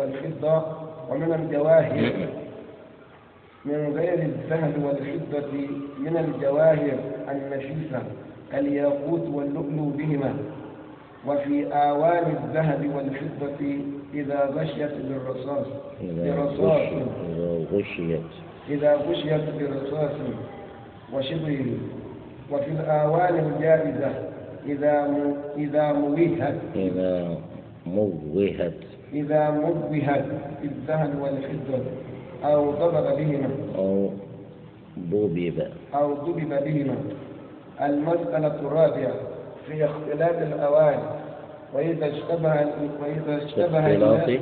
والفضة ومن الجواهر. من غير الذهب والفضة من الجواهر النفيسة كالياقوت واللؤلؤ بهما. وفي آوان الذهب والفضة إذا غشيت بالرصاص. برصاص إذا غشيت. إذا غشيت برصاص وشبهه. وفي الآوان الجائزة إذا إذا موهت إذا موهت إذا موهت بالذهب والفضة أو ضرب بهما. أو ضبب. أو ضرب بهما. المسألة الرابعة في اختلاف الأوان. وإذا اشتبه وإذا اشتبه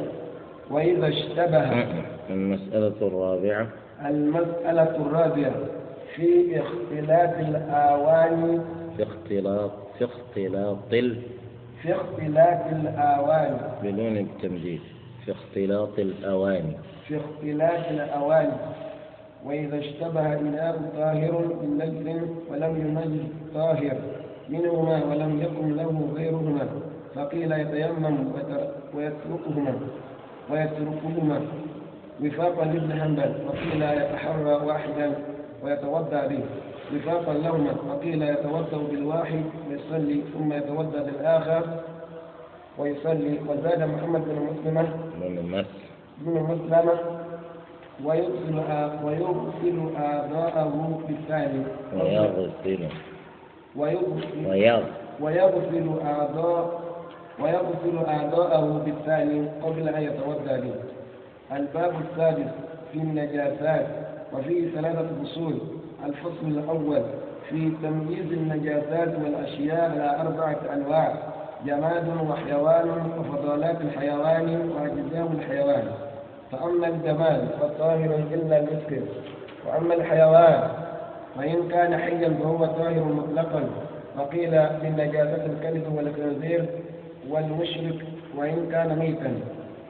وإذا اشتبه المسألة الرابعة. المسألة الرابعة في اختلاف الآوان. في اختلاط في اختلاط في اختلاف الآوان. بدون التمديد في اختلاط الأواني في اختلاف الأوان. وإذا اشتبه إناء طاهر بالنجس ولم ينجس طاهر. منهما ولم يكن له غيرهما. فقيل يتيمم ويتركهما. ويتركهما. وفاقا لابن حنبل. وقيل يتحرى واحدا ويتوضأ به. وفاقا لهما. وقيل يتوضأ بالواحد ويصلي ثم يتوضأ بالآخر ويصلي. وزاد محمد بن مسلمة بن مسلمة. ويغسل ويغسل آباءه بالثاني ويغسل. ويغسل. ويغسل أعضاء ويغسل أعضاءه بالثاني قبل أن يتودى به. الباب السادس في النجاسات وفيه ثلاثة فصول الفصل الأول في تمييز النجاسات والأشياء على أربعة أنواع جماد وحيوان وفضلات الحيوان وأجزاء الحيوان. فأما الجماد فطاهر إلا المسكر. وأما الحيوان فإن كان حيا فهو طاهر مطلقا. وقيل لنجاسة الكلب والخنزير والمشرك وإن كان ميتا.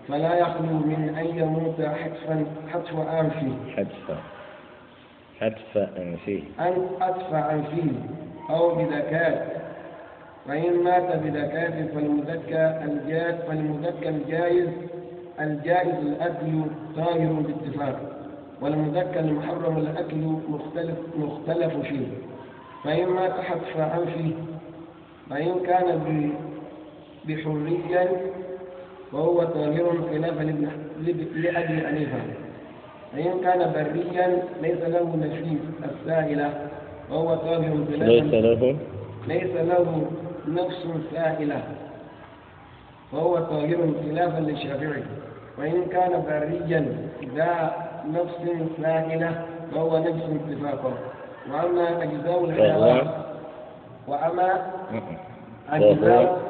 فلا يخلو من أن يموت حتفا حتف أنفه. حتف حتف أنفه أن حتف أنفه أو بذكاء. فإن مات بذكاء فالمذكى الجائز فالمذكى الجائز الجائز الأكل طاهر باتفاق والمذكى المحرم الأكل مختلف مختلف فيه. فإن مات حتف أنفه فإن كان بحرية وهو طاهر خلافا لأبي حنيفة. فإن كان بريا ليس له نفيس السائلة وهو طاهر ليس له. ليس له نفس سائلة وهو طاهر خلافا للشافعي وإن كان بريا ذا نفس سائلة فهو نفس اتفاقا وأما أجزاء الحيوان وأما أجزاء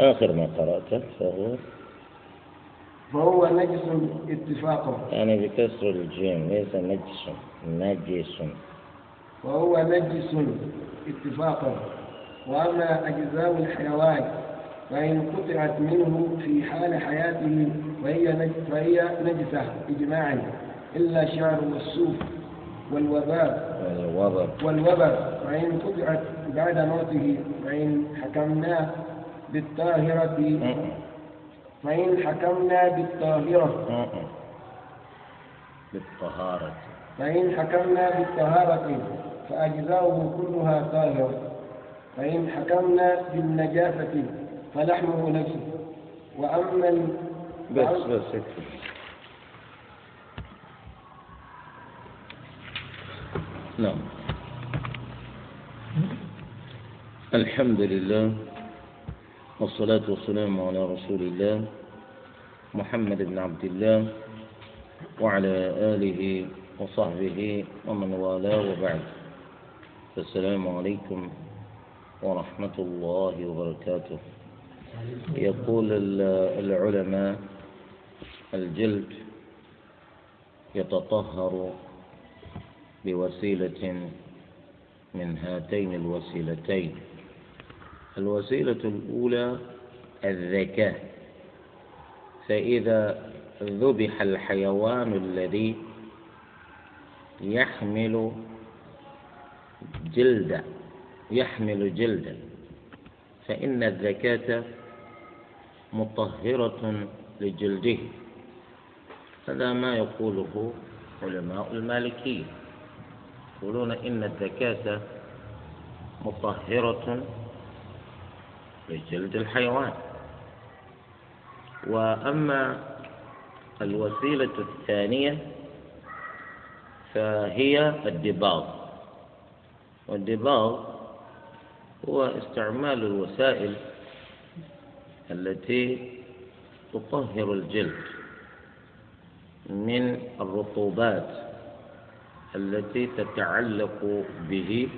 آخر ما قرأته فهو فهو نجس اتفاقا يعني بكسر الجيم ليس نجس نجس. وهو نجس اتفاقا وأما أجزاء الحيوان فإن قطعت منه في حال حياته فهي فهي نجسة إجماعا إلا الشعر والصوف والوباء. والوبر والوبر فإن قطعت بعد موته فإن حكمنا بالطاهرة. فإن حكمنا بالطاهرة. بالطهارة. فإن حكمنا بالطهارة فأجزاؤه كلها طاهرة. فإن حكمنا بالنجاسة فلحمه نجس وأما بس بس نعم. الحمد لله. والصلاة والسلام على رسول الله محمد بن عبد الله وعلى آله وصحبه ومن والاه وبعد. السلام عليكم ورحمة الله وبركاته. يقول العلماء الجلد يتطهر بوسيلة من هاتين الوسيلتين. الوسيلة الأولى الذكاء. فإذا ذبح الحيوان الذي يحمل جلدا يحمل جلدا فإن الذكاة مطهرة لجلده. هذا ما يقوله علماء المالكية. يقولون إن الزكاة مطهرة لجلد الحيوان. وأما الوسيلة الثانية فهي الدباغ. والدباغ هو استعمال الوسائل التي تطهر الجلد من الرطوبات التي تتعلق به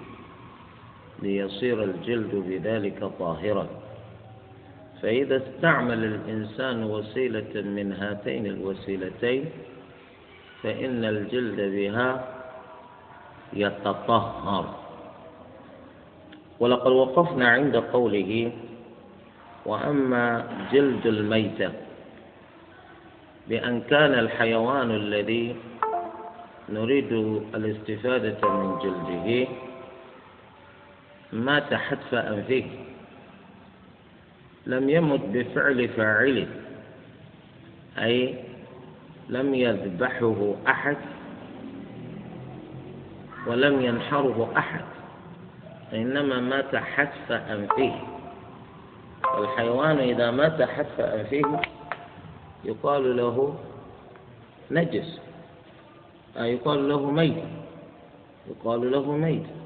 ليصير الجلد بذلك طاهرا. فإذا استعمل الإنسان وسيلة من هاتين الوسيلتين فإن الجلد بها يتطهر. ولقد وقفنا عند قوله وأما جلد الميتة بأن كان الحيوان الذي نريد الاستفادة من جلده مات حتف أنفه. لم يمت بفعل فاعله. أي لم يذبحه أحد ولم ينحره أحد. إنما مات حتف أنفه. والحيوان إذا مات حتف أنفه يقال له نجس. أي يقال له ميت. يقال له ميت.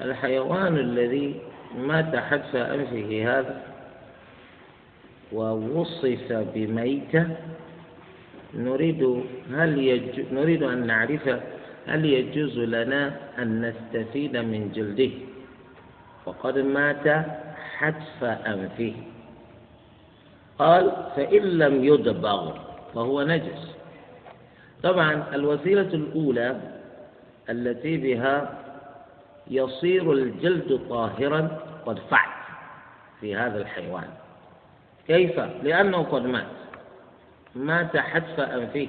الحيوان الذي مات حتف أنفه هذا ووصف بميتة نريد هل يج... نريد أن نعرف هل يجوز لنا أن نستفيد من جلده. وقد مات حتف أنفه. قال فإن لم يدبغ فهو نجس. طبعا الوسيلة الأولى التي بها يصير الجلد طاهرا قد فعل في هذا الحيوان. كيف؟ لأنه قد مات. مات حتف أنفه.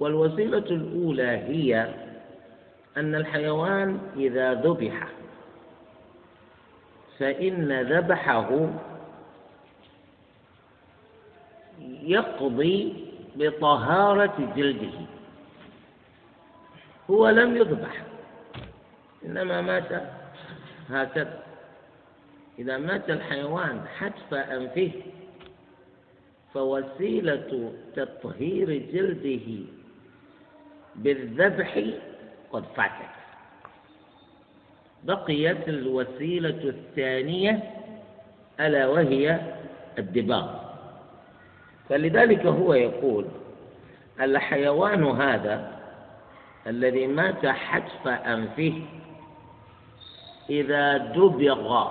والوسيلة الأولى هي أن الحيوان إذا ذبح فإن ذبحه يقضي بطهارة جلده. هو لم يذبح. إنما مات هكذا. إذا مات الحيوان حتف أنفه فوسيلة تطهير جلده بالذبح قد فاتت. بقيت الوسيلة الثانية ألا وهي الدباغ. فلذلك هو يقول الحيوان هذا الذي مات حتف أنفه إذا دبغ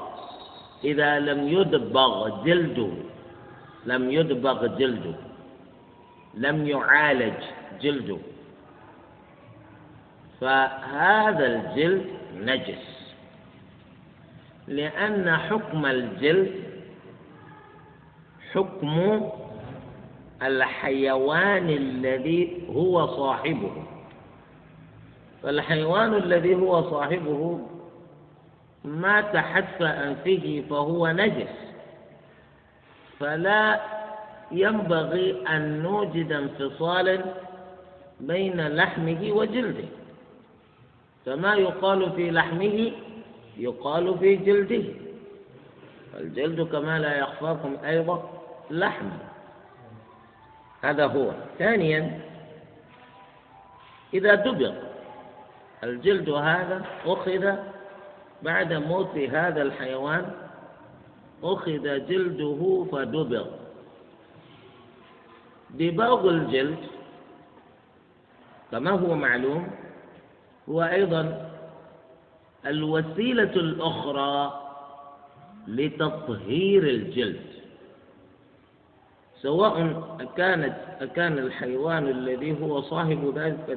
إذا لم يدبغ جلده لم يدبغ جلده لم يعالج جلده. فهذا الجلد نجس لأن حكم الجلد حكم الحيوان الذي هو صاحبه. فالحيوان الذي هو صاحبه مات حتف أنفه فهو نجس. فلا ينبغي أن نوجد انفصالا بين لحمه وجلده. فما يقال في لحمه يقال في جلده. الجلد كما لا يخفاكم أيضا لحم. هذا هو. ثانيا إذا دبر الجلد هذا أخذ بعد موت هذا الحيوان أخذ جلده فدبر دباغ الجلد كما هو معلوم هو أيضا الوسيلة الأخرى لتطهير الجلد. سواء كانت كان الحيوان الذي هو صاحب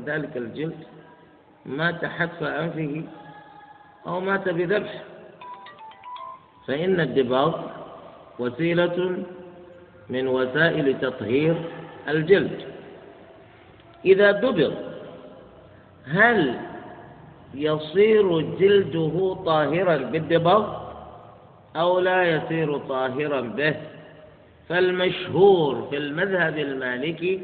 ذلك الجلد مات حتف أنفه أو مات بذبح. فإن الدباغ وسيلة من وسائل تطهير الجلد. إذا دبر هل يصير جلده طاهرا بالدباغ أو لا يصير طاهرا به؟ فالمشهور في المذهب المالكي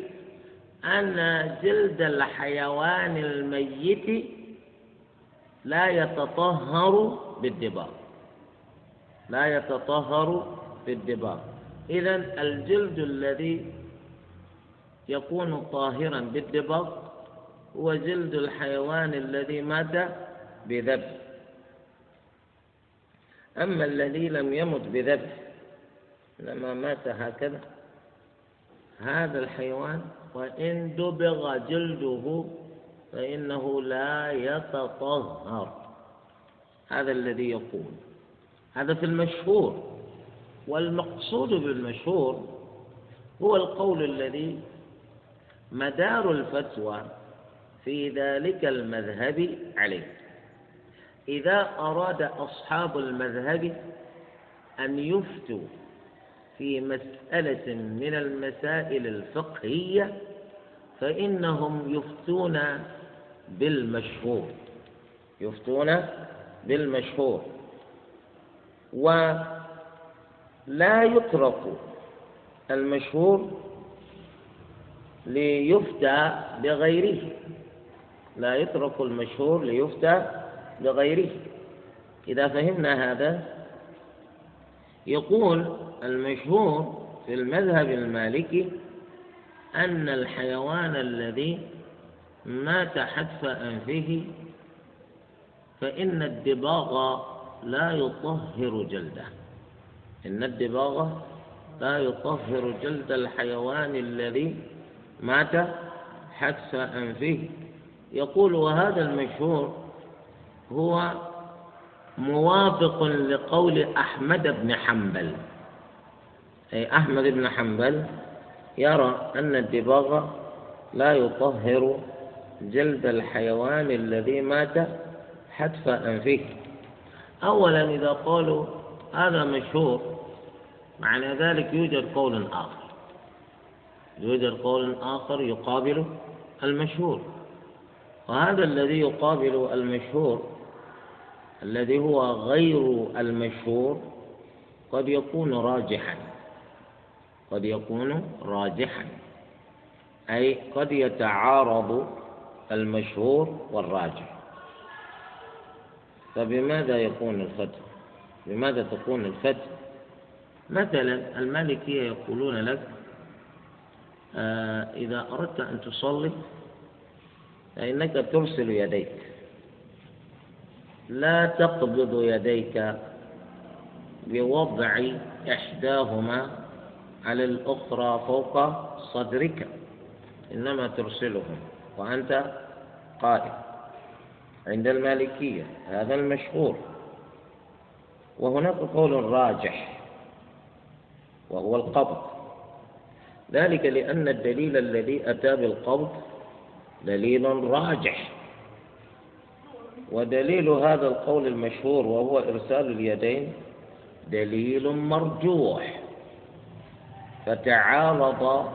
أن جلد الحيوان الميت لا يتطهر بالدباغ. لا يتطهر بالدباغ. إذا الجلد الذي يكون طاهرا بالدباغ هو جلد الحيوان الذي مات بذبح أما الذي لم يمت بذبح لما مات هكذا هذا الحيوان وإن دبغ جلده فإنه لا يتطهر. هذا الذي يقول. هذا في المشهور. والمقصود بالمشهور هو القول الذي مدار الفتوى في ذلك المذهب عليه. إذا أراد أصحاب المذهب أن يفتوا في مسألة من المسائل الفقهية فإنهم يفتون بالمشهور. يفتون بالمشهور. ولا يترك المشهور ليفتى بغيره. لا يترك المشهور ليفتى بغيره. إذا فهمنا هذا يقول المشهور في المذهب المالكي أن الحيوان الذي مات حتف أنفه فإن الدباغ لا يطهر جلده. إن الدباغ لا يطهر جلد الحيوان الذي مات حتف أنفه. يقول وهذا المشهور هو موافق لقول أحمد بن حنبل. أي أحمد بن حنبل يرى أن الدباغ لا يطهر جلد الحيوان الذي مات حتف أنفه أولا إذا قالوا هذا مشهور معنى ذلك يوجد قول آخر. يوجد قول آخر يقابل المشهور. وهذا الذي يقابل المشهور الذي هو غير المشهور قد يكون راجحا. قد يكون راجحا. أي قد يتعارض المشهور والراجح. فبماذا يكون الفتح؟ بماذا تكون الفتح؟ مثلا المالكية يقولون لك آه إذا أردت أن تصلي فإنك ترسل يديك. لا تقبض يديك بوضع إحداهما على الأخرى فوق صدرك إنما ترسلهم. وأنت قائم عند المالكية هذا المشهور. وهناك قول راجح وهو القبض. ذلك لأن الدليل الذي أتى بالقبض دليل راجح. ودليل هذا القول المشهور وهو إرسال اليدين دليل مرجوح. فتعارض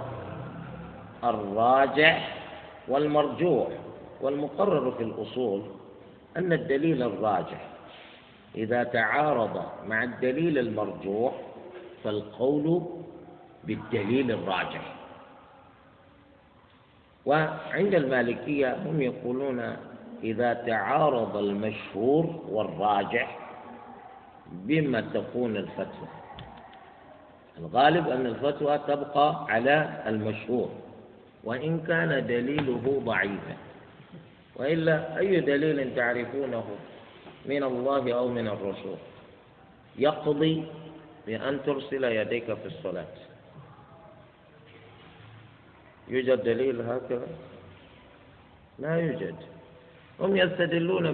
الراجح والمرجوح والمقرر في الأصول أن الدليل الراجح. إذا تعارض مع الدليل المرجوح فالقول بالدليل الراجح. وعند المالكية هم يقولون إذا تعارض المشهور والراجح بما تكون الفتوى. الغالب أن الفتوى تبقى على المشهور. وإن كان دليله ضعيفا. وإلا أي دليل تعرفونه من الله أو من الرسول؟ يقضي بأن ترسل يديك في الصلاة. يوجد دليل هكذا؟ لا يوجد. هم يستدلون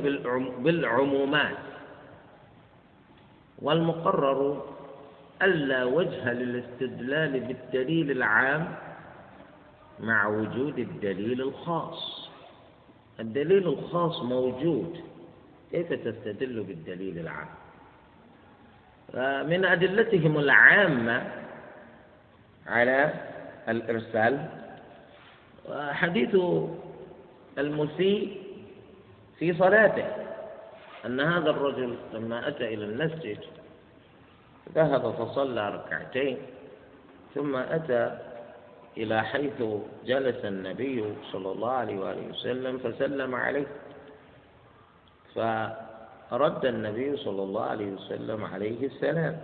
بالعمومات. والمقرر ألا وجه للاستدلال بالدليل العام مع وجود الدليل الخاص. الدليل الخاص موجود. كيف تستدل بالدليل العام؟ من أدلتهم العامة على الإرسال حديث المسيء في صلاته أن هذا الرجل لما أتى إلى المسجد ذهب فصلى ركعتين ثم أتى إلى حيث جلس النبي صلى الله عليه وآله وسلم فسلم عليه. فرد النبي صلى الله عليه وسلم عليه السلام.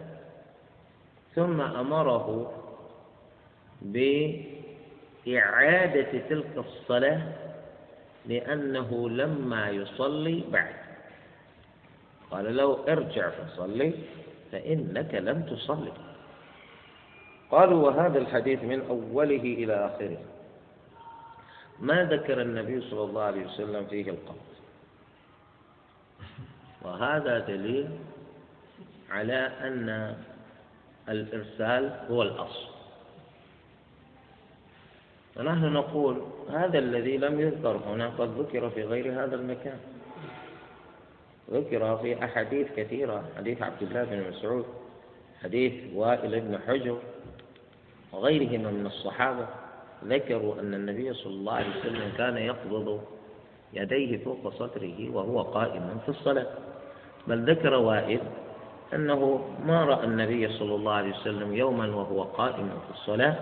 ثم أمره بإعادة تلك الصلاة لأنه لما يصلي بعد. قال له ارجع فصلي فإنك لم تصلي. قالوا وهذا الحديث من أوله إلى آخره. ما ذكر النبي صلى الله عليه وسلم فيه القبض وهذا دليل على أن الإرسال هو الأصل. ونحن نقول هذا الذي لم يذكر هنا قد ذكر في غير هذا المكان. ذكر في أحاديث كثيرة حديث عبد الله بن مسعود حديث وائل بن حجر وغيرهما من الصحابة ذكروا أن النبي صلى الله عليه وسلم كان يقبض يديه فوق صدره وهو قائم في الصلاة. بل ذكر وائل أنه ما رأى النبي صلى الله عليه وسلم يوما وهو قائم في الصلاة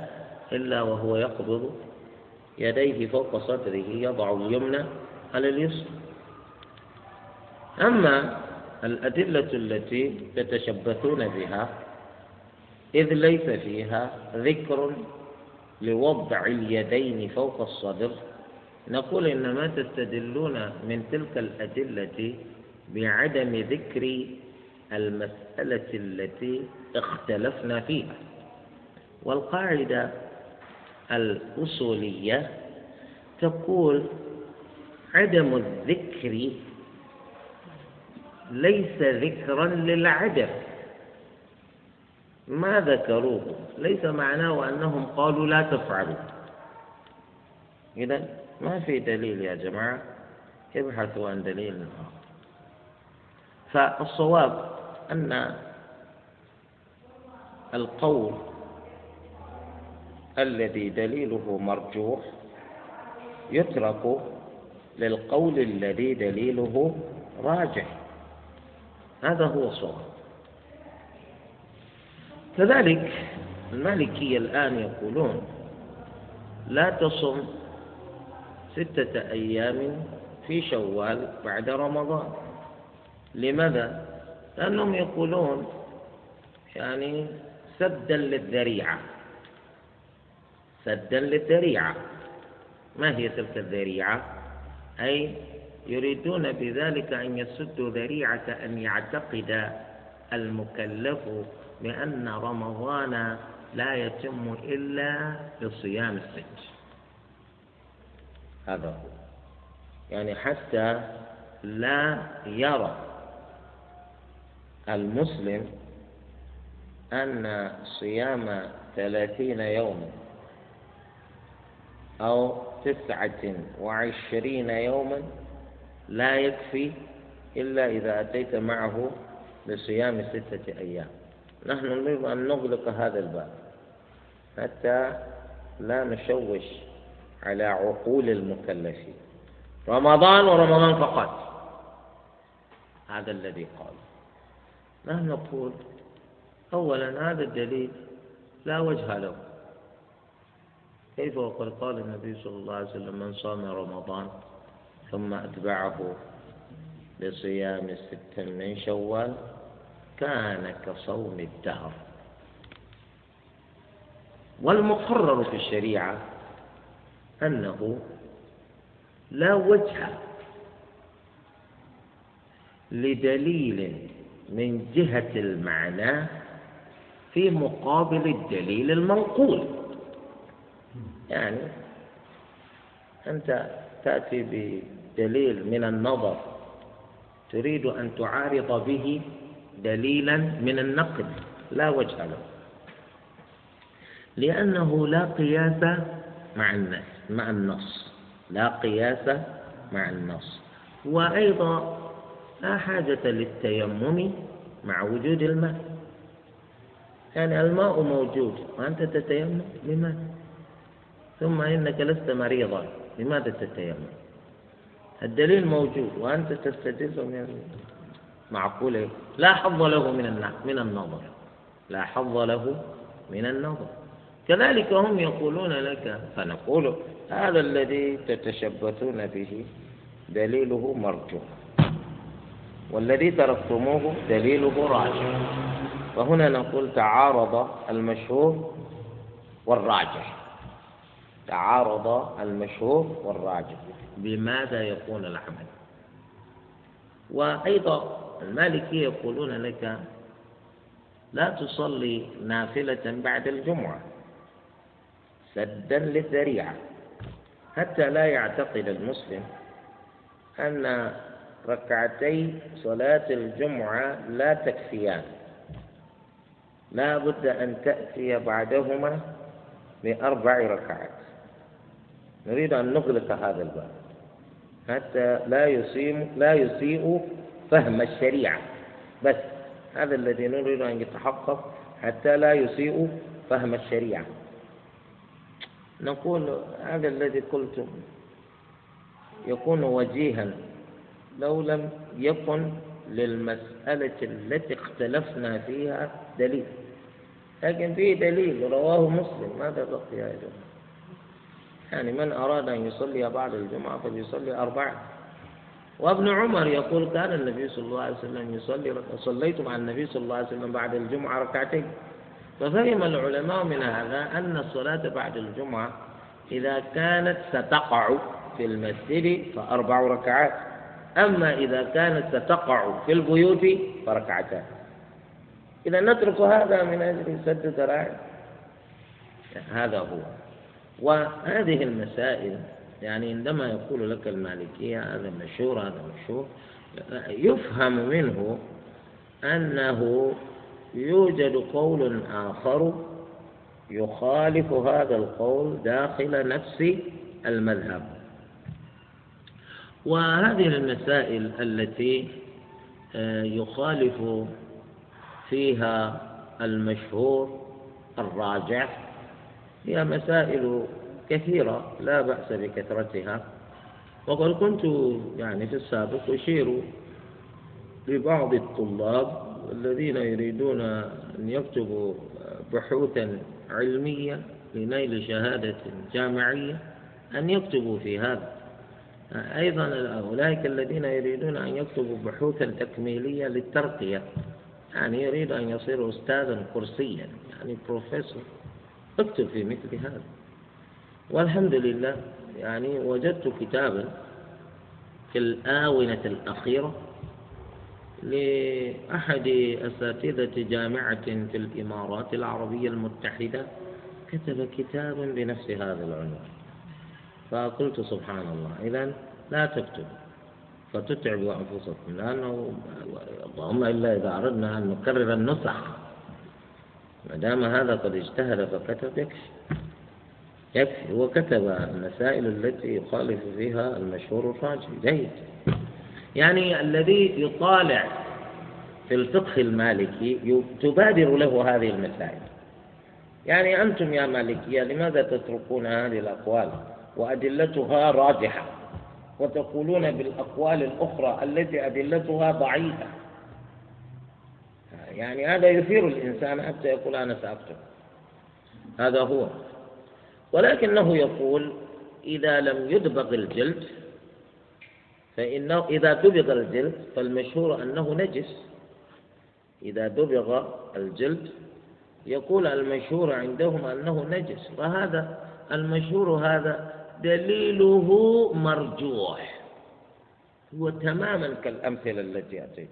إلا وهو يقبض يديه فوق صدره يضع اليمنى على اليسرى. أما الأدلة التي تتشبثون بها إذ ليس فيها ذكر لوضع اليدين فوق الصدر. نقول إنما تستدلون من تلك الأدلة بعدم ذكر المسألة التي اختلفنا فيها. والقاعدة الأصولية تقول عدم الذكر ليس ذكرا للعدم. ما ذكروه. ليس معناه أنهم قالوا لا تفعلوا. إذا ما في دليل يا جماعة. ابحثوا عن دليل فالصواب أن القول الذي دليله مرجوح يترك للقول الذي دليله راجح. هذا هو الصواب. كذلك المالكية الآن يقولون لا تصم ستة أيام في شوال بعد رمضان لماذا؟ لأنهم يقولون يعني سدا للذريعة سدا للذريعة ما هي تلك الذريعة؟ أي يريدون بذلك أن يسدوا ذريعة أن يعتقد المكلف بأن رمضان لا يتم إلا بصيام الست هذا هو. يعني حتى لا يرى المسلم أن صيام ثلاثين يوما أو تسعة وعشرين يوما لا يكفي إلا إذا أتيت معه بصيام ستة أيام. نحن نريد أن نغلق هذا الباب حتى لا نشوش على عقول المكلفين. رمضان ورمضان فقط. هذا الذي قال. نحن نقول أولا هذا الدليل لا وجه له. كيف وقد قال النبي صلى الله عليه وسلم من صام رمضان ثم أتبعه بصيام ست من شوال كان كصوم الدهر. والمقرر في الشريعة أنه لا وجه لدليل من جهة المعنى في مقابل الدليل المنقول. يعني أنت تأتي بدليل من النظر تريد أن تعارض به دليلا من النقد لا وجه له. لأنه لا قياس مع النص مع النص. لا قياس مع النص. وأيضا لا حاجة للتيمم مع وجود الماء. يعني الماء موجود وأنت تتيمم لماذا ثم إنك لست مريضا لماذا تتيمم؟ الدليل موجود وأنت تستدل من معقولة؟ لا حظ له من من النظر. لا حظ له من النظر. كذلك هم يقولون لك فنقول هذا الذي تتشبثون به دليله مرجو والذي تركتموه دليله راجح وهنا نقول تعارض المشهور والراجح تعارض المشهور والراجح بماذا يكون العمل؟ وأيضا المالكية يقولون لك لا تصلي نافلة بعد الجمعة سدا للذريعة. حتى لا يعتقد المسلم أن ركعتي صلاة الجمعة لا تكفيان. لا بد أن تأتي بعدهما بأربع ركعات. نريد أن نغلق هذا الباب. حتى لا يسيء لا يسيء فهم الشريعة. بس هذا الذي نريد أن يتحقق حتى لا يسيء فهم الشريعة. نقول هذا الذي قلتم يكون وجيها لو لم يكن للمسألة التي اختلفنا فيها دليل. لكن فيه دليل رواه مسلم. ماذا بقي يا جماعة؟ يعني من أراد أن يصلي بعد الجمعة فليصلي أربعة. وابن عمر يقول كان النبي صلى الله عليه وسلم يصلي صليت مع النبي صلى الله عليه وسلم بعد الجمعة ركعتين. ففهم العلماء من هذا أن الصلاة بعد الجمعة إذا كانت ستقع في المسجد فأربع ركعات. أما إذا كانت ستقع في البيوت فركعتان. إذا نترك هذا من أجل سد ذرائع. هذا هو. وهذه المسائل يعني عندما يقول لك المالكية هذا مشهور هذا مشهور يفهم منه أنه يوجد قول آخر يخالف هذا القول داخل نفس المذهب. وهذه المسائل التي آه، يخالف فيها المشهور الراجع هي مسائل كثيرة لا بأس بكثرتها. وقد كنت يعني في السابق أشير لبعض الطلاب الذين يريدون أن يكتبوا بحوثا علمية لنيل شهادة جامعية أن يكتبوا في هذا. أيضا أولئك الذين يريدون أن يكتبوا بحوثا تكميلية للترقية. يعني يريد أن يصير أستاذا كرسيا يعني بروفيسور اكتب في مثل هذا. والحمد لله يعني وجدت كتابا في الآونة الأخيرة لأحد أساتذة جامعة في الإمارات العربية المتحدة كتب كتابا بنفس هذا العنوان. فقلت سبحان الله إذا لا تكتبوا فتتعبوا أنفسكم لأنه اللهم إلا إذا أردنا أن نكرر النسخ. ما دام هذا قد اجتهد فكتب يكفي يكفي هو كتب المسائل التي يخالف فيها المشهور الراجح جيد. يعني الذي يطالع في الفقه المالكي تبادر له هذه المسائل. يعني أنتم يا مالكية لماذا تتركون هذه الأقوال؟ وأدلتها راجحة. وتقولون بالأقوال الأخرى التي أدلتها ضعيفة. يعني هذا يثير الإنسان حتى يقول أنا سأكتب. هذا هو. ولكنه يقول إذا لم يدبغ الجلد فإنه إذا دبغ الجلد فالمشهور أنه نجس. إذا دبغ الجلد يقول المشهور عندهم أنه نجس وهذا المشهور هذا دليله مرجوح. هو تماما كالأمثلة التي أتيت.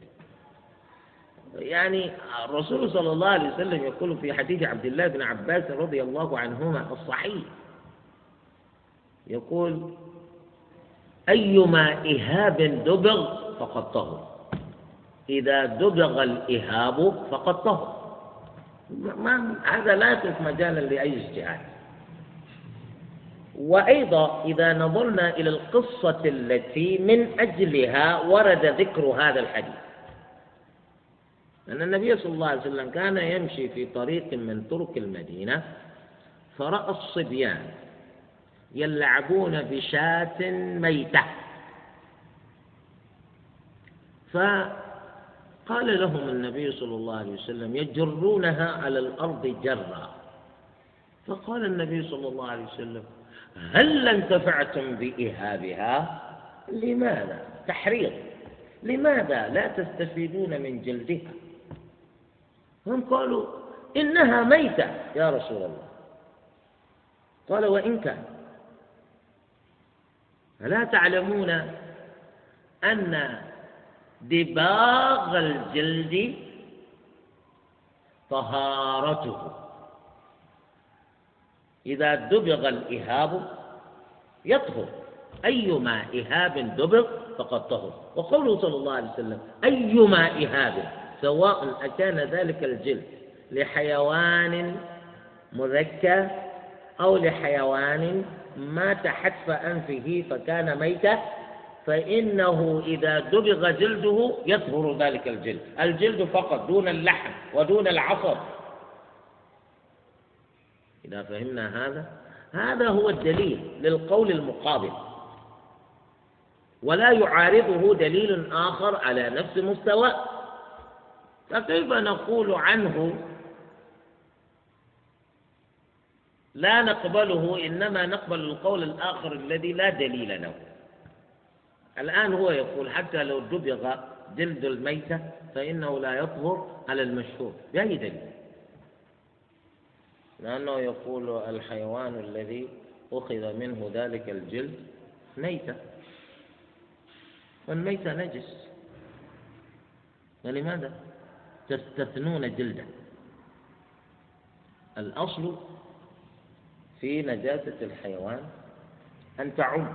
يعني الرسول صلى الله عليه وسلم يقول في حديث عبد الله بن عباس رضي الله عنهما الصحيح. يقول أيما إهاب دبغ فقد طهر. إذا دبغ الإهاب فقد طهر. ما هذا لا يترك مجالا لأي اجتهاد. وأيضا إذا نظرنا إلى القصة التي من أجلها ورد ذكر هذا الحديث. أن النبي صلى الله عليه وسلم كان يمشي في طريق من طرق المدينة فرأى الصبيان يلعبون بشاة ميتة. فقال لهم النبي صلى الله عليه وسلم يجرونها على الأرض جرا. فقال النبي صلى الله عليه وسلم هل انتفعتم بإهابها؟ لماذا؟ تحريض. لماذا لا تستفيدون من جلدها؟ هم قالوا إنها ميتة. يا رسول الله. قال وإن كان. ألا تعلمون أن دباغ الجلد طهارته. إذا دبغ الإهاب يطهر. أيما إهاب دبغ فقد طهر. وقوله صلى الله عليه وسلم أيما إهاب. سواء أكان ذلك الجلد لحيوان مذكى أو لحيوان مات حتف أنفه فكان ميتا فإنه إذا دبغ جلده يطهر ذلك الجلد. الجلد فقط دون اللحم ودون العصب. إذا فهمنا هذا هذا هو الدليل للقول المقابل. ولا يعارضه دليل آخر على نفس مستوى. فكيف نقول عنه؟ لا نقبله إنما نقبل القول الآخر الذي لا دليل له. الآن هو يقول حتى لو دبغ جلد الميتة فإنه لا يطهر على المشهور. بأي دليل؟ لأنه يقول الحيوان الذي أخذ منه ذلك الجلد ميتة. والميتة نجس. فلماذا تستثنون جلده. الأصل في نجاسة الحيوان أن تعم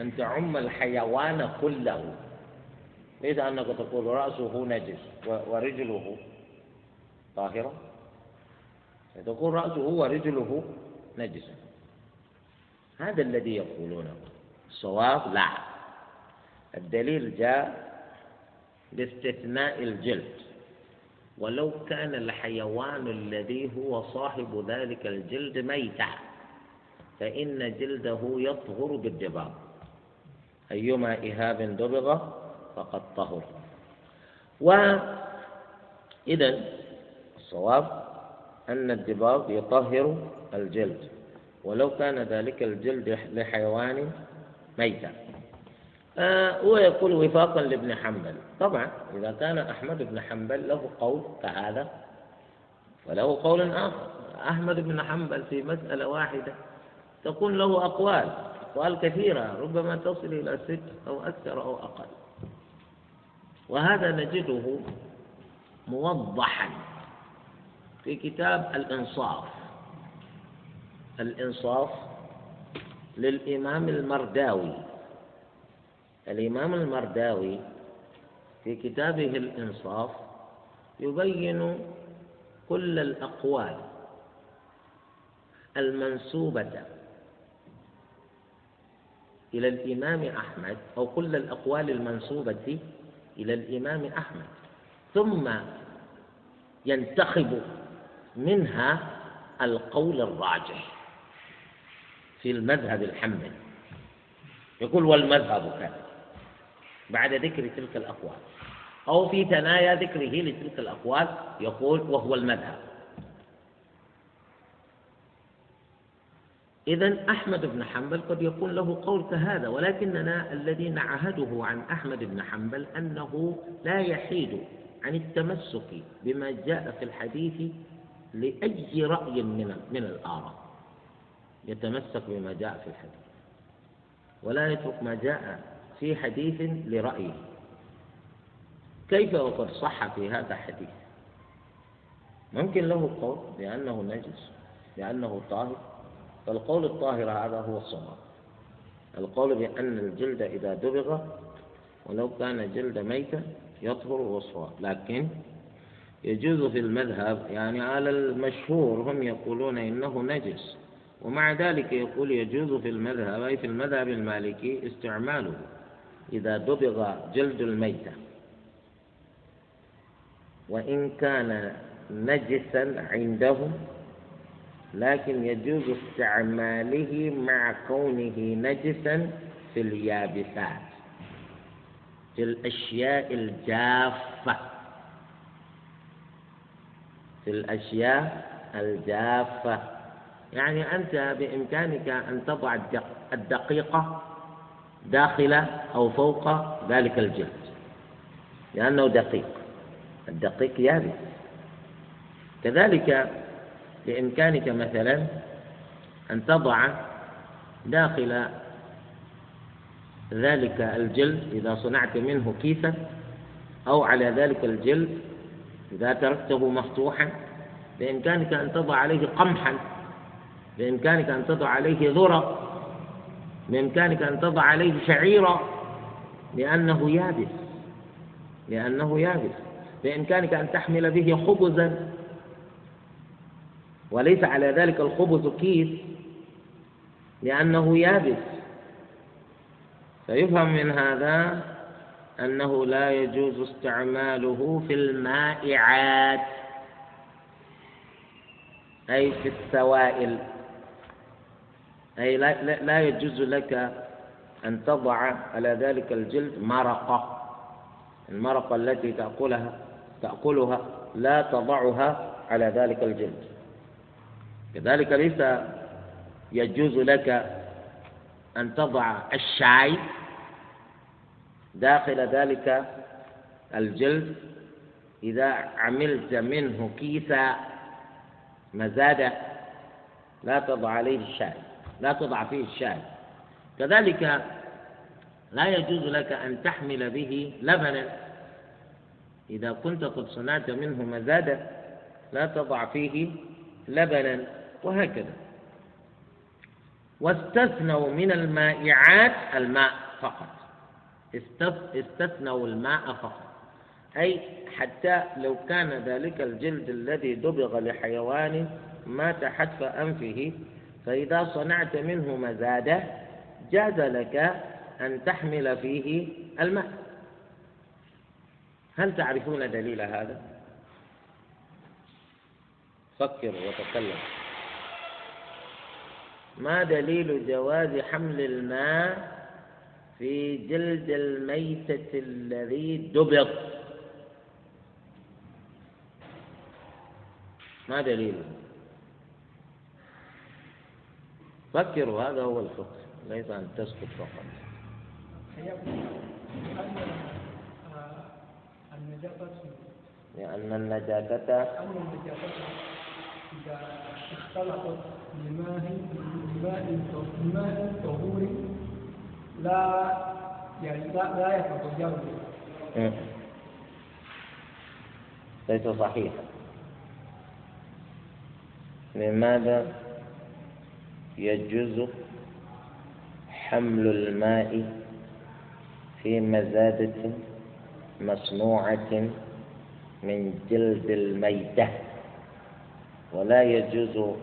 أن تعم الحيوان كله. ليس أنك تقول رأسه نجس ورجله طاهرة. تقول رأسه ورجله نجس. هذا الذي يقولونه الصواب لا. الدليل جاء باستثناء الجلد. ولو كان الحيوان الذي هو صاحب ذلك الجلد ميتا فإن جلده يطهر بالدباغ أيما إهاب دبغ فقد طهر. وإذا الصواب أن الدباغ يطهر الجلد. ولو كان ذلك الجلد لحيوان ميتا. آه هو يقول وفاقا لابن حنبل. طبعا إذا كان أحمد بن حنبل له قول كهذا فله قول آخر. أحمد بن حنبل في مسألة واحدة تكون له أقوال أقوال كثيرة ربما تصل إلى ست أو أكثر أو أقل. وهذا نجده موضحا في كتاب الإنصاف. الإنصاف للإمام المرداوي. الإمام المرداوي في كتابه الإنصاف يبين كل الأقوال المنسوبة إلى الإمام أحمد أو كل الأقوال المنسوبة إلى الإمام أحمد ثم ينتخب منها القول الراجح في المذهب الحنبلي. يقول والمذهب كذا. بعد ذكر تلك الأقوال. أو في ثنايا ذكره لتلك الأقوال يقول وهو المذهب. إذا أحمد بن حنبل قد يكون له قول كهذا ولكننا الذي نعهده عن أحمد بن حنبل أنه لا يحيد عن التمسك بما جاء في الحديث لأي رأي من من الآراء. يتمسك بما جاء في الحديث. ولا يترك ما جاء في حديث لرأيه. كيف وقد صح في هذا الحديث؟ ممكن له قول بأنه نجس بأنه طاهر. فالقول الطاهر هذا هو الصواب. القول بأن الجلد إذا دبغ ولو كان جلد ميتا يطهر وصفا لكن يجوز في المذهب يعني على المشهور هم يقولون إنه نجس. ومع ذلك يقول يجوز في المذهب أي في المذهب المالكي استعماله. إذا دبغ جلد الميتة وإن كان نجسا عندهم لكن يجوز استعماله مع كونه نجسا في اليابسات. في الأشياء الجافة. في الأشياء الجافة. يعني أنت بإمكانك أن تضع الدقيقة داخل أو فوق ذلك الجلد لأنه دقيق. الدقيق يابس. كذلك بإمكانك مثلا أن تضع داخل ذلك الجلد إذا صنعت منه كيسا أو على ذلك الجلد إذا تركته مفتوحا بإمكانك أن تضع عليه قمحا بإمكانك أن تضع عليه ذرة. بإمكانك أن تضع عليه شعيرا لأنه يابس لأنه يابس. بإمكانك أن تحمل به خبزا. وليس على ذلك الخبز كيس لأنه يابس. فيفهم من هذا أنه لا يجوز استعماله في المائعات أي في السوائل. أي لا, لا يجوز لك أن تضع على ذلك الجلد مرقة. المرقة التي تأكلها تأكلها لا تضعها على ذلك الجلد. كذلك ليس يجوز لك أن تضع الشاي داخل ذلك الجلد إذا عملت منه كيسا مزادة لا تضع عليه الشاي. لا تضع فيه الشاي. كذلك لا يجوز لك أن تحمل به لبنا. إذا كنت قد صنعت منه مزادة لا تضع فيه لبنا وهكذا. واستثنوا من المائعات الماء فقط. استثنوا الماء فقط. أي حتى لو كان ذلك الجلد الذي دبغ لحيوان مات حتف أنفه فإذا صنعت منه مزادة جاز لك أن تحمل فيه الماء. هل تعرفون دليل هذا؟ فكر وتكلم. ما دليل جواز حمل الماء في جلد الميتة الذي دبغ ما دليله فكروا هذا هو الفقه ليس أن تسكت فقط. لأن النجاسة أن النجاسة إذا اختلطت بماء بماء طهور لا يعني لا لا يتغير ليس صحيحا لماذا؟ يجوز حمل الماء في مزادة مصنوعة من جلد الميتة. ولا يجوز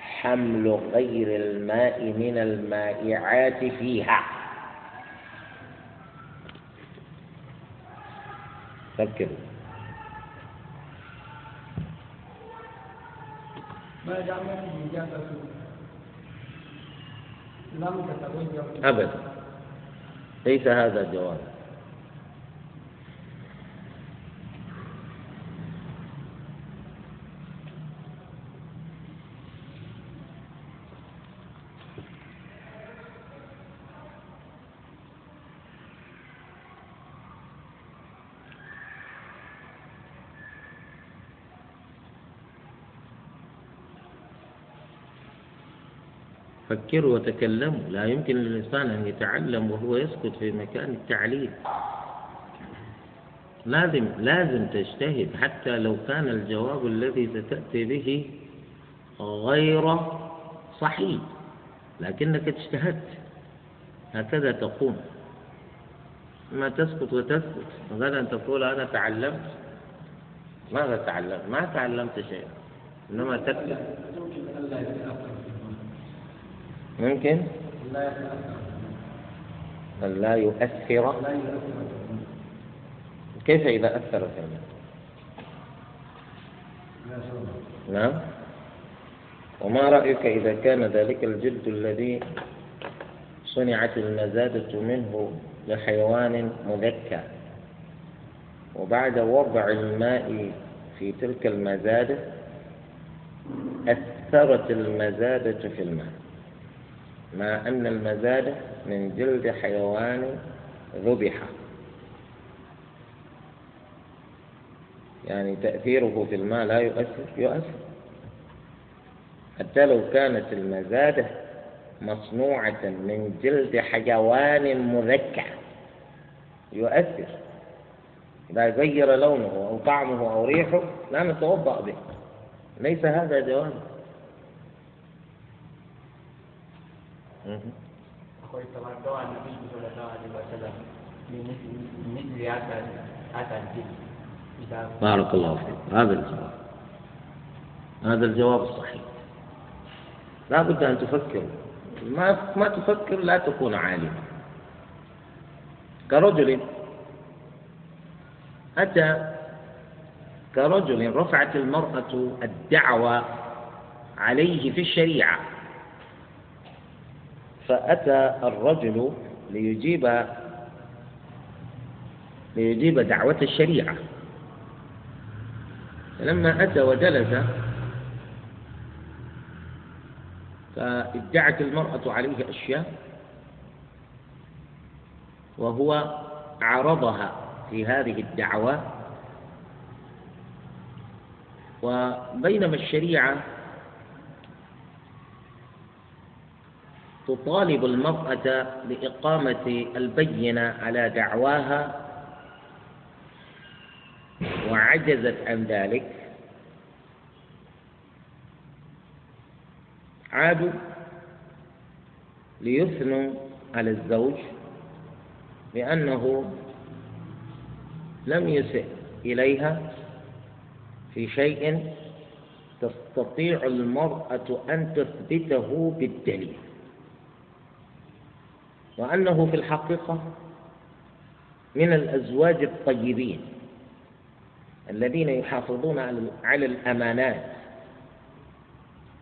حمل غير الماء من المائعات فيها. فكروا ما الإجابة لم تتغير أبدا. ليس هذا الجواب. فكروا وتكلموا لا يمكن للإنسان أن يتعلم وهو يسكت في مكان التعليم. لازم لازم تجتهد حتى لو كان الجواب الذي ستأتي به غير صحيح. لكنك اجتهدت. هكذا تقوم. ما تسكت وتسكت. غدا تقول أنا تعلمت. ماذا تعلمت؟ ما تعلمت شيئا. إنما تكتب. ممكن؟ لا يؤثر. كيف إذا أثر فعلا؟ نعم. وما رأيك إذا كان ذلك الجلد الذي صنعت المزادة منه لحيوان مذكى؟ وبعد وضع الماء في تلك المزادة أثرت المزادة في الماء. مع أن المزادة من جلد حيوان ذبح. يعني تأثيره في الماء لا يؤثر يؤثر. حتى لو كانت المزادة مصنوعة من جلد حيوان مذكى يؤثر. إذا غير لونه أو طعمه أو ريحه لا نتوضأ به. ليس هذا جوابا مثل بارك الله فيك. هذا الجواب. هذا الجواب الصحيح. لا بد أن تفكر. ما ما تفكر لا تكون عالما. كرجل أتى كرجل رفعت المرأة الدعوى عليه في الشريعة. فأتى الرجل ليجيب ليجيب دعوة الشريعة. فلما أتى وجلس فادعت المرأة عليه أشياء وهو عرضها في هذه الدعوة. وبينما الشريعة تطالب المرأة بإقامة البينة على دعواها وعجزت عن ذلك. عادوا ليثنوا على الزوج بأنه لم يسئ إليها في شيء تستطيع المرأة أن تثبته بالدليل. وأنه في الحقيقة من الأزواج الطيبين الذين يحافظون على الأمانات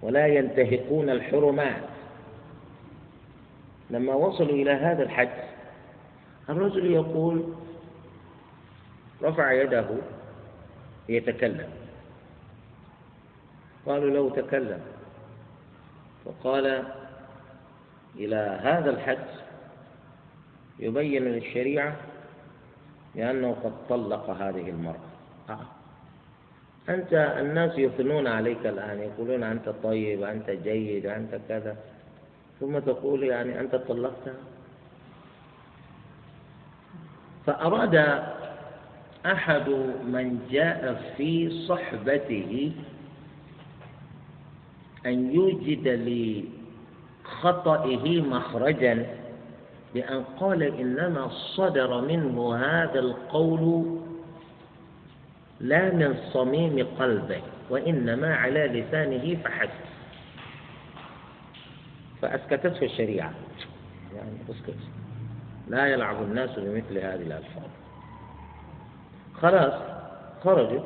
ولا ينتهكون الحرمات. لما وصلوا إلى هذا الحد الرجل يقول رفع يده ليتكلم. قالوا له تكلم. فقال إلى هذا الحد يبين للشريعة لأنه قد طلق هذه المرأة. آه. أنت الناس يثنون عليك الآن يقولون أنت طيب أنت جيد أنت كذا. ثم تقول يعني أنت طلقتها فأراد أحد من جاء في صحبته أن يوجد لخطئه مخرجا بأن قال إنما صدر منه هذا القول لا من صميم قلبه وإنما على لسانه فحسب. فأسكتته الشريعة. يعني أسكت. لا يلعب الناس بمثل هذه الألفاظ. خلاص خرجوا.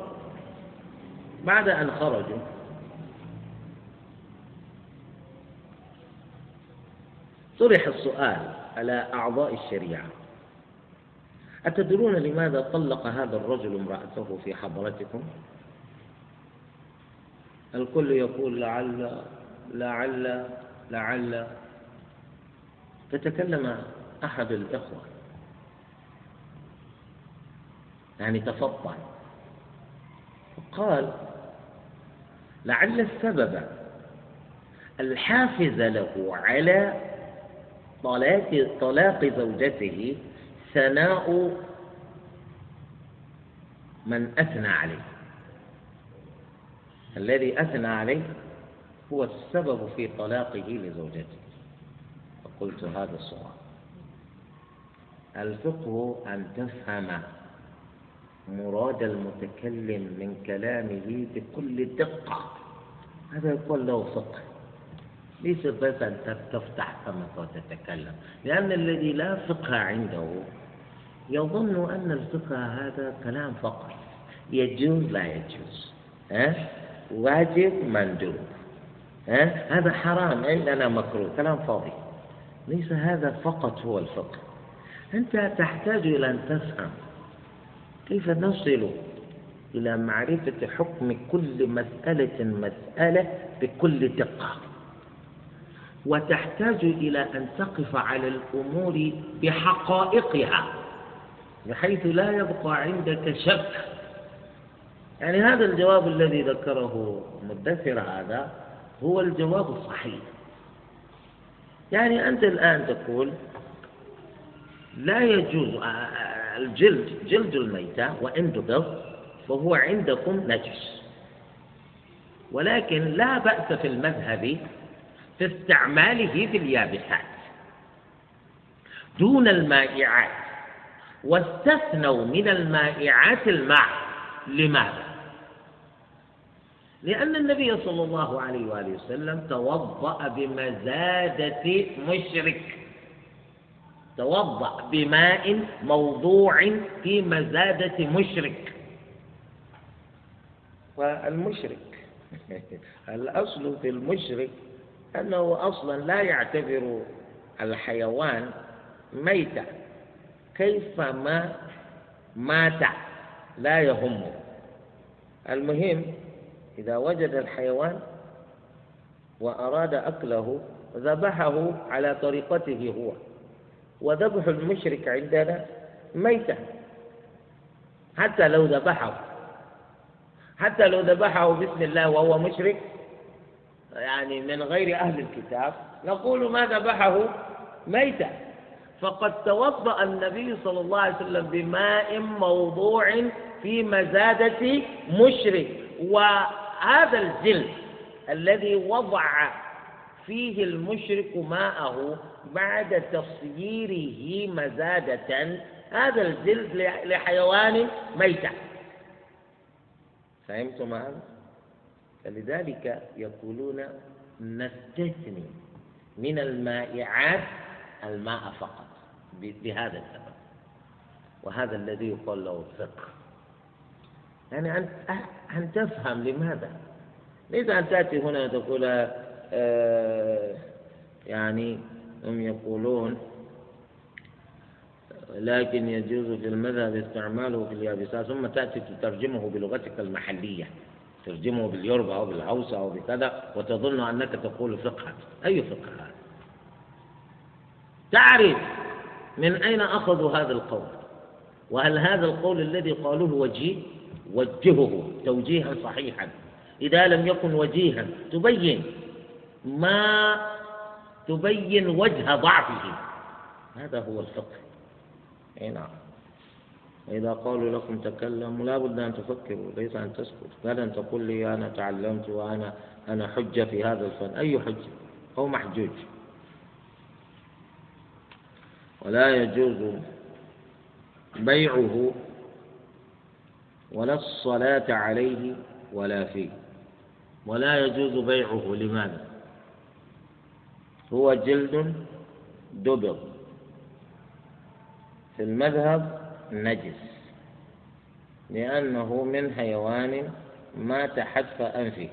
بعد أن خرجوا طرح السؤال. على أعضاء الشريعة. أتدرون لماذا طلق هذا الرجل امرأته في حضرتكم؟ الكل يقول لعل لعل لعل. فتكلم أحد الإخوة. يعني تفطن. قال لعل السبب الحافز له على طلاق طلاق زوجته ثناء من أثنى عليه. الذي أثنى عليه هو السبب في طلاقه لزوجته. فقلت هذا الصواب الفقه أن تفهم مراد المتكلم من كلامه بكل دقة. هذا يقول له فقه. ليس بس أن تفتح فمك وتتكلم لأن الذي لا فقه عنده يظن أن الفقه هذا كلام فقط يجوز لا يجوز ها؟ واجب مندوب ها؟ هذا حرام عندنا مكروه كلام فاضي ليس هذا فقط هو الفقه أنت تحتاج إلى أن تفهم كيف نصل إلى معرفة حكم كل مسألة مسألة بكل دقة وتحتاج إلى أن تقف على الأمور بحقائقها بحيث لا يبقى عندك شك. يعني هذا الجواب الذي ذكره مدثر هذا هو الجواب الصحيح. يعني أنت الآن تقول لا يجوز آه، آه، الجلد جلد الميتة وإن دبغ فهو عندكم نجس. ولكن لا بأس في المذهب في استعماله في اليابسات دون المائعات واستثنوا من المائعات الماء. لماذا؟ لأن النبي صلى الله عليه وآله وسلم توضأ بمزادة مشرك. توضأ بماء موضوع في مزادة مشرك. والمشرك الأصل في المشرك أنه أصلا لا يعتبر الحيوان ميتا كيفما مات لا يهمه المهم إذا وجد الحيوان وأراد أكله ذبحه على طريقته هو. وذبح المشرك عندنا ميتا حتى لو ذبحه. حتى لو ذبحه بسم الله وهو مشرك يعني من غير أهل الكتاب نقول ما ذبحه ميتا فقد توضأ النبي صلى الله عليه وسلم بماء موضوع في مزادة مشرك. وهذا الجلد الذي وضع فيه المشرك ماءه بعد تصييره مزادة هذا الجلد لحيوان ميتة. فهمتم هذا؟ فلذلك يقولون نستثني من المائعات الماء فقط بهذا السبب. وهذا الذي يقال له الفقه. يعني أن أن تفهم لماذا؟ ليس أن تأتي هنا وتقول آه يعني هم يقولون لكن يجوز في المذهب استعماله في اليابسات ثم تأتي تترجمه بلغتك المحلية. ترجمه باليوربا أو بالهوسة أو بكذا وتظن أنك تقول فقها. أي فقه هذا تعرف من أين أخذوا هذا القول؟ وهل هذا القول الذي قالوه وجيه؟ وجهه توجيها صحيحا. إذا لم يكن وجيها تبين ما تبين وجه ضعفه. هذا هو الفقه. أي نعم. وإذا قالوا لكم تكلموا لا بد أن تفكروا ليس أن تسكت بل أن تقول لي أنا تعلمت وأنا أنا حجة في هذا الفن. أي حجة؟ هو محجوج. ولا يجوز بيعه ولا الصلاة عليه ولا فيه. ولا يجوز بيعه. لماذا؟ هو جلد دبر. في المذهب نجس. لأنه من حيوان مات حتف أنفه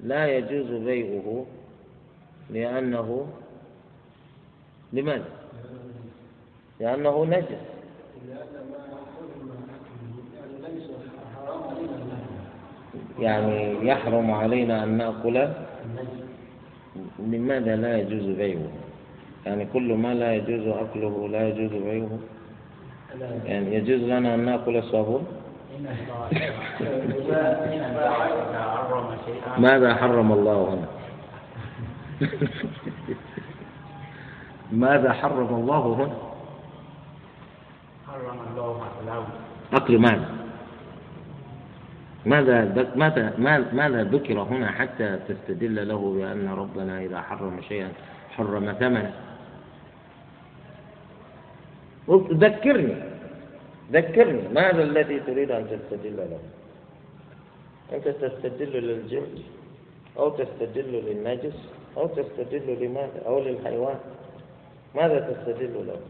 لا يجوز بيعه. لأنه لماذا؟ لأنه نجس. يعني يحرم علينا أن نأكل. لماذا لا يجوز بيعه؟ يعني كل ما لا يجوز أكله لا يجوز بيعه. يعني يجوز لنا أن نأكل الصابون؟ ماذا حرم الله هنا؟ ماذا حرم الله هنا؟ حرم الله أكل ماذا ماذا ماذا ماذا ذكر هنا حتى تستدل له بأن ربنا إذا حرم شيئا حرم ثمنه؟ ذكرني. ذكرني. ماذا الذي تريد أن تستدل له؟ أنت تستدل للجلد أو تستدل للنجس أو تستدل لماذا؟ أو للحيوان. ماذا تستدل له؟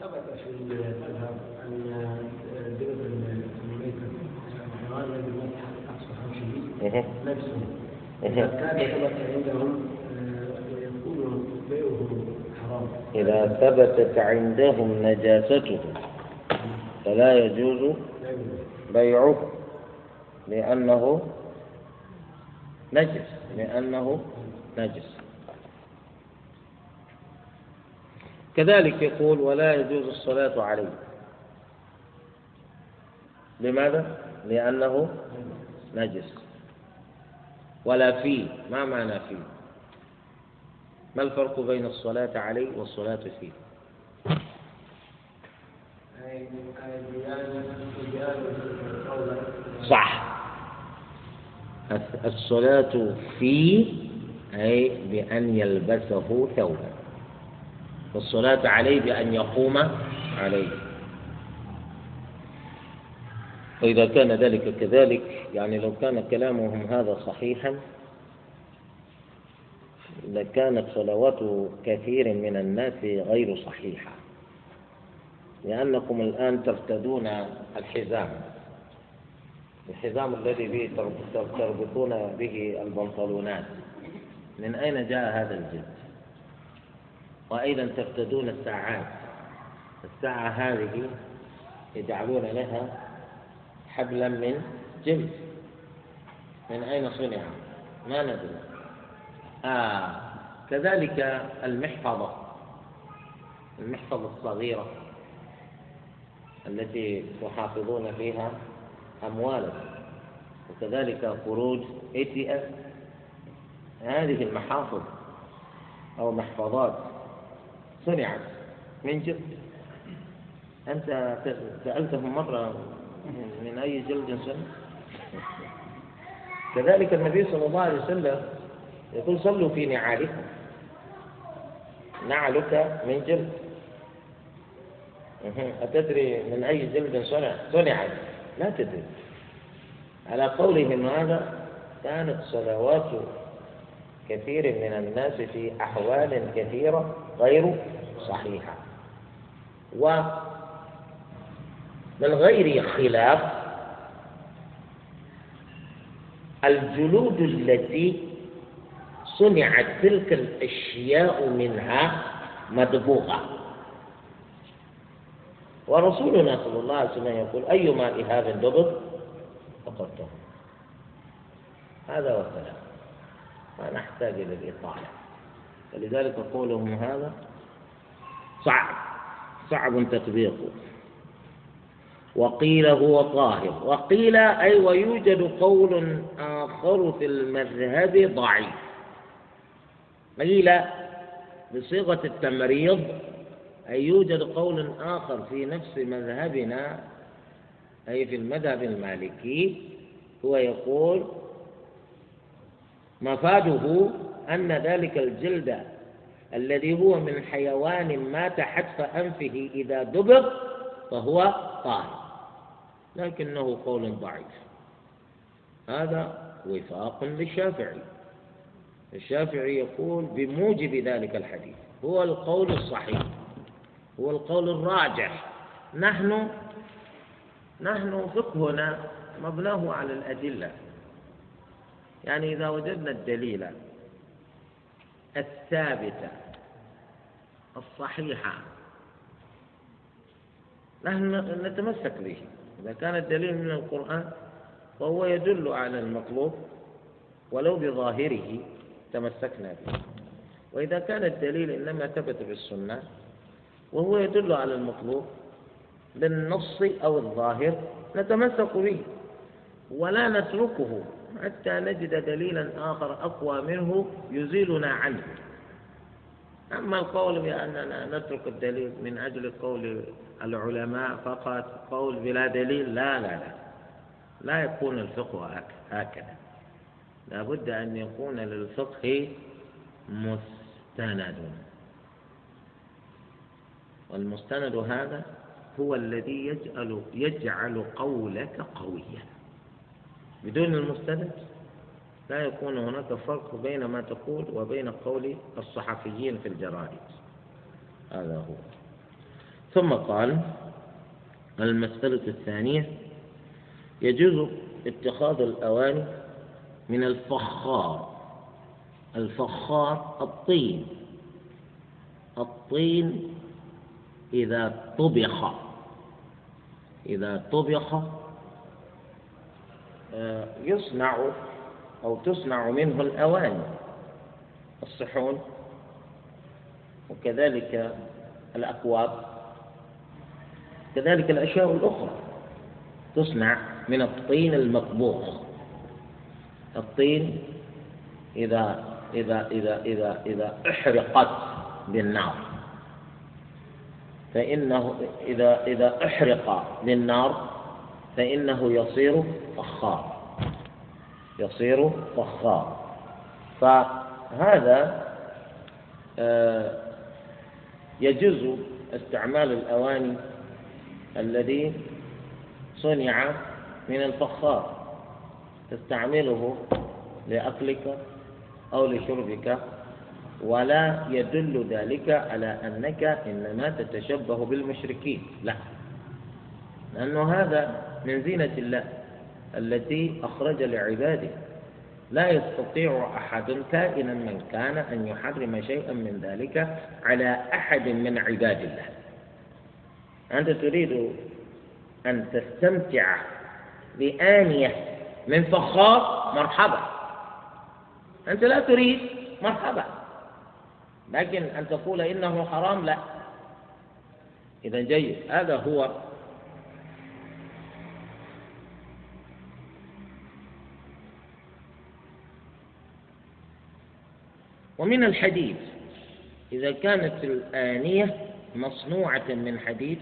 ثبت في المذهب أن نفسه. إذا كان ثبت عندهم ويكون بيعه حرام إذا ثبتت عندهم نجاسته فلا يجوز بيعه لأنه نجس لأنه نجس. كذلك يقول ولا يجوز الصلاة عليه. لماذا؟ لأنه نجس. ولا فيه ما معنى فيه؟ ما الفرق بين الصلاة عليه والصلاة فيه؟ صح. الصلاة فيه أي بأن يلبسه ثوبا. والصلاة عليه بأن يقوم عليه. وإذا كان ذلك كذلك يعني لو كان كلامهم هذا صحيحا لكانت صلوات كثير من الناس غير صحيحة. لأنكم الآن ترتدون الحزام. الحزام الذي به تربطون به البنطلونات. من أين جاء هذا الجلد وأيضا ترتدون الساعات. الساعة هذه يجعلون لها حبلا من جلد. من أين صنع؟ ما ندري. آه كذلك المحفظة المحفظة الصغيرة التي تحافظون فيها أموالكم وكذلك خروج اي تي اس هذه المحافظ أو محفظات صنعت من جلد. أنت سألتهم مرة من أي جلد سنة كذلك النبي صلى الله عليه وسلم يقول صلوا في نعالكم. نعلك من جلد. أتدري من أي جلد صنع؟ صنعت. لا تدري. على قولهم هذا كانت صلوات كثير من الناس في أحوال كثيرة غير صحيحة. و من غير خلاف الجلود التي صنعت تلك الأشياء منها مدبوغة. ورسولنا صلى الله عليه وسلم يقول أيما إهاب دبغ فقد هذا هو الكلام ما نحتاج إلى الإطالة. فلذلك قولهم هذا صعب. صعب تطبيقه. وقيل هو طاهر. وقيل أي ويوجد قول آخر في المذهب ضعيف. قيل بصيغة التمريض أي يوجد قول آخر في نفس مذهبنا أي في المذهب المالكي هو يقول مفاده أن ذلك الجلد الذي هو من حيوان مات حتف أنفه إذا دبر فهو طاهر لكنه قول ضعيف. هذا وفاق للشافعي. الشافعي يقول بموجب ذلك الحديث هو القول الصحيح هو القول الراجح. نحن نحن فقهنا مبناه على الأدلة. يعني إذا وجدنا الدليل الثابتة الصحيحة نحن نتمسك به. إذا كان الدليل من القرآن فهو يدل على المطلوب ولو بظاهره. تمسكنا به. وإذا كان الدليل إنما ثبت بالسنة وهو يدل على المطلوب بالنص أو الظاهر نتمسك به ولا نتركه حتى نجد دليلا آخر أقوى منه يزيلنا عنه. أما القول بأننا نترك الدليل من أجل قول العلماء فقط قول بلا دليل لا لا لا. لا يكون الفقه هكذا. لا بد أن يكون للفقه مستند. والمستند هذا هو الذي يجعل يجعل قولك قويا. بدون المستند لا يكون هناك فرق بين ما تقول وبين قول الصحفيين في الجرائد. هذا هو. ثم قال المسألة الثانية يجوز اتخاذ الأواني من الفخار. الفخار الطين. الطين إذا طبخ. إذا طبخ آه، يصنع أو تصنع منه الأواني. الصحون. وكذلك الأكواب. كذلك الأشياء الأخرى تصنع من الطين المطبوخ. الطين إذا إذا إذا إذا إذا أحرقت بالنار. فإنه إذا إذا أحرق بالنار فإنه يصير فخار يصير فخار فهذا آه، يجوز استعمال الأواني الذي صنع من الفخار تستعمله لأكلك أو لشربك ولا يدل ذلك على أنك إنما تتشبه بالمشركين. لا. لأنه هذا من زينة الله التي أخرج لعباده. لا يستطيع أحد كائنا من كان أن يحرم شيئا من ذلك على أحد من عباد الله. أنت تريد أن تستمتع بآنية من فخار مرحبا. أنت لا تريد مرحبا. لكن أن تقول إنه حرام لا. إذا جيد. هذا هو. ومن الحديد إذا كانت الآنية مصنوعة من حديد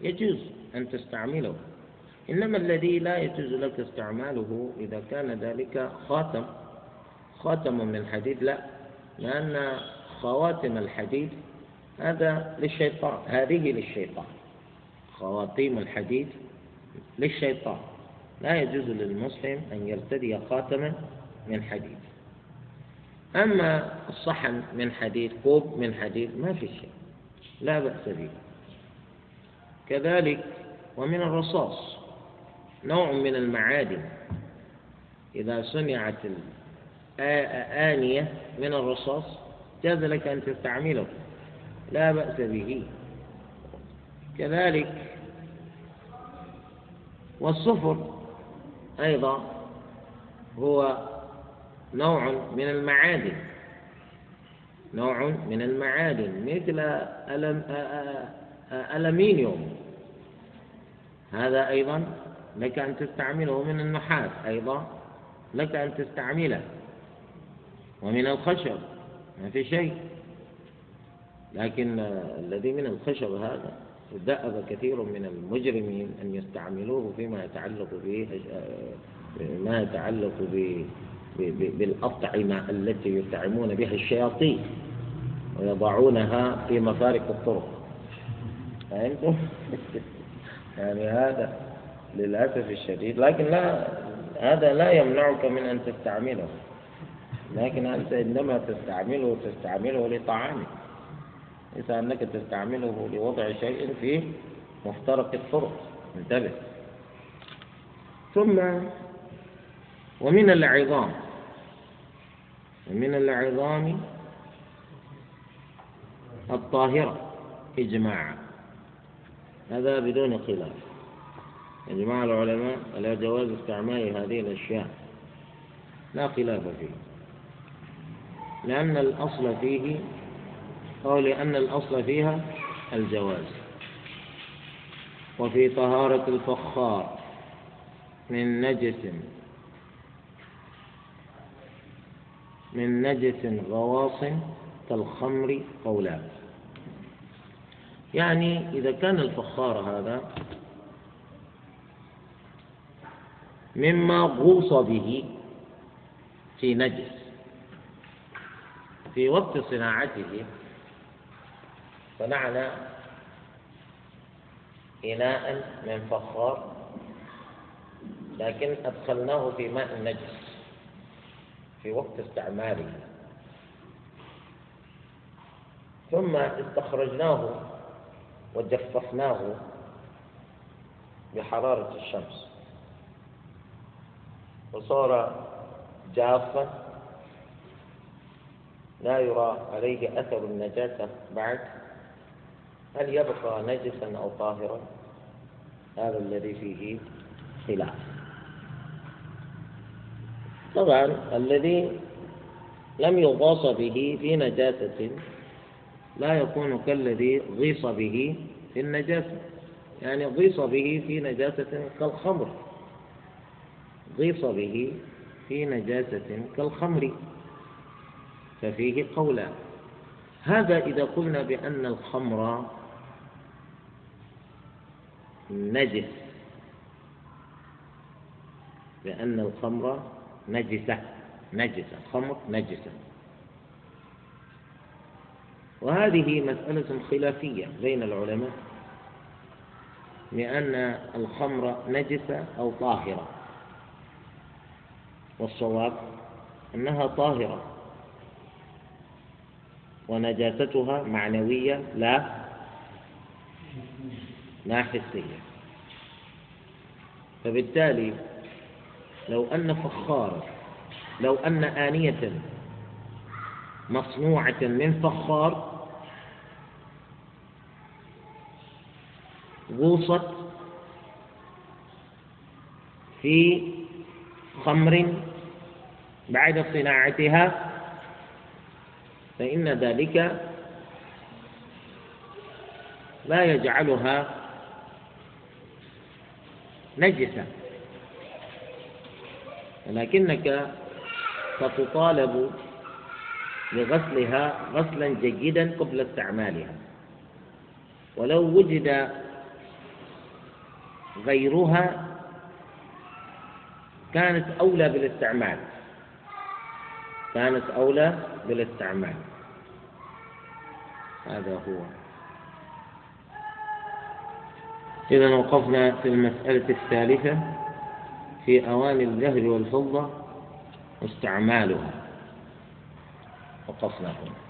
يجوز أن تستعمله. إنما الذي لا يجوز لك استعماله إذا كان ذلك خاتم خاتم من حديد لا لأن خواتم الحديد هذا للشيطان هذه للشيطان. خواتيم الحديد للشيطان. لا يجوز للمسلم أن يرتدي خاتما من حديد. أما الصحن من حديد كوب من حديد ما في شيء لا بأس به. كذلك ومن الرصاص. نوع من المعادن. إذا صنعت الآنية من الرصاص جاز لك أن تستعمله. لا بأس به. كذلك والصفر أيضا هو نوع من المعادن. نوع من المعادن مثل ألم ألمنيوم هذا أيضا لك أن تستعمله من النحاس أيضا لك أن تستعمله ومن الخشب ما في شيء لكن الذي من الخشب هذا دأب كثير من المجرمين أن يستعملوه فيما يتعلق به ما يتعلق بالأطعمة التي يطعمون بها الشياطين ويضعونها في مفارق الطرق فهمتم؟ يعني هذا للأسف الشديد. لكن لا هذا لا يمنعك من أن تستعمله. لكن أنت إنما تستعمله تستعمله لطعامك. ليس أنك تستعمله لوضع شيء في مفترق الطرق انتبه. ثم ومن العظام. ومن العظام الطاهرة. إجماعا. هذا بدون خلاف. إجماع العلماء على جواز استعمال هذه الأشياء. لا خلاف فيه. لأن الأصل فيه أو لأن الأصل فيها الجواز. وفي طهارة الفخار من نجس من نجس غواص كالخمر قولان يعني إذا كان الفخار هذا مما غوص به في نجس. في وقت صناعته صنعنا إناء من فخار لكن أدخلناه في ماء النجس في وقت استعماله. ثم استخرجناه وجففناه بحرارة الشمس. وصار جافا لا يرى عليه أثر النجاسة. بعد هل يبقى نجسا أو طاهرا؟ هذا الذي فيه خلاف. طبعا الذي لم يغاص به في نجاسة لا يكون كالذي غيص به في النجاسة. يعني غيص به في نجاسة كالخمر. غيص به في نجاسة كالخمر. ففيه قولان هذا إذا قلنا بأن الخمر نجس. بأن الخمر نجسة. نجسة. خمر نجسة. وهذه مسألة خلافية بين العلماء. لأن الخمر نجسة أو طاهرة. والصواب أنها طاهرة ونجاستها معنوية لا لا حسية. فبالتالي لو أن فخار لو أن آنية مصنوعة من فخار غوصت في خمر بعد صناعتها فإن ذلك لا يجعلها نجسة. ولكنك ستطالب بغسلها غسلا جيدا قبل استعمالها. ولو وجد غيرها كانت أولى بالاستعمال. كانت أولى بالاستعمال. هذا هو. إذا وقفنا في المسألة الثالثة في أواني الذهب والفضة واستعمالها. وقفنا هنا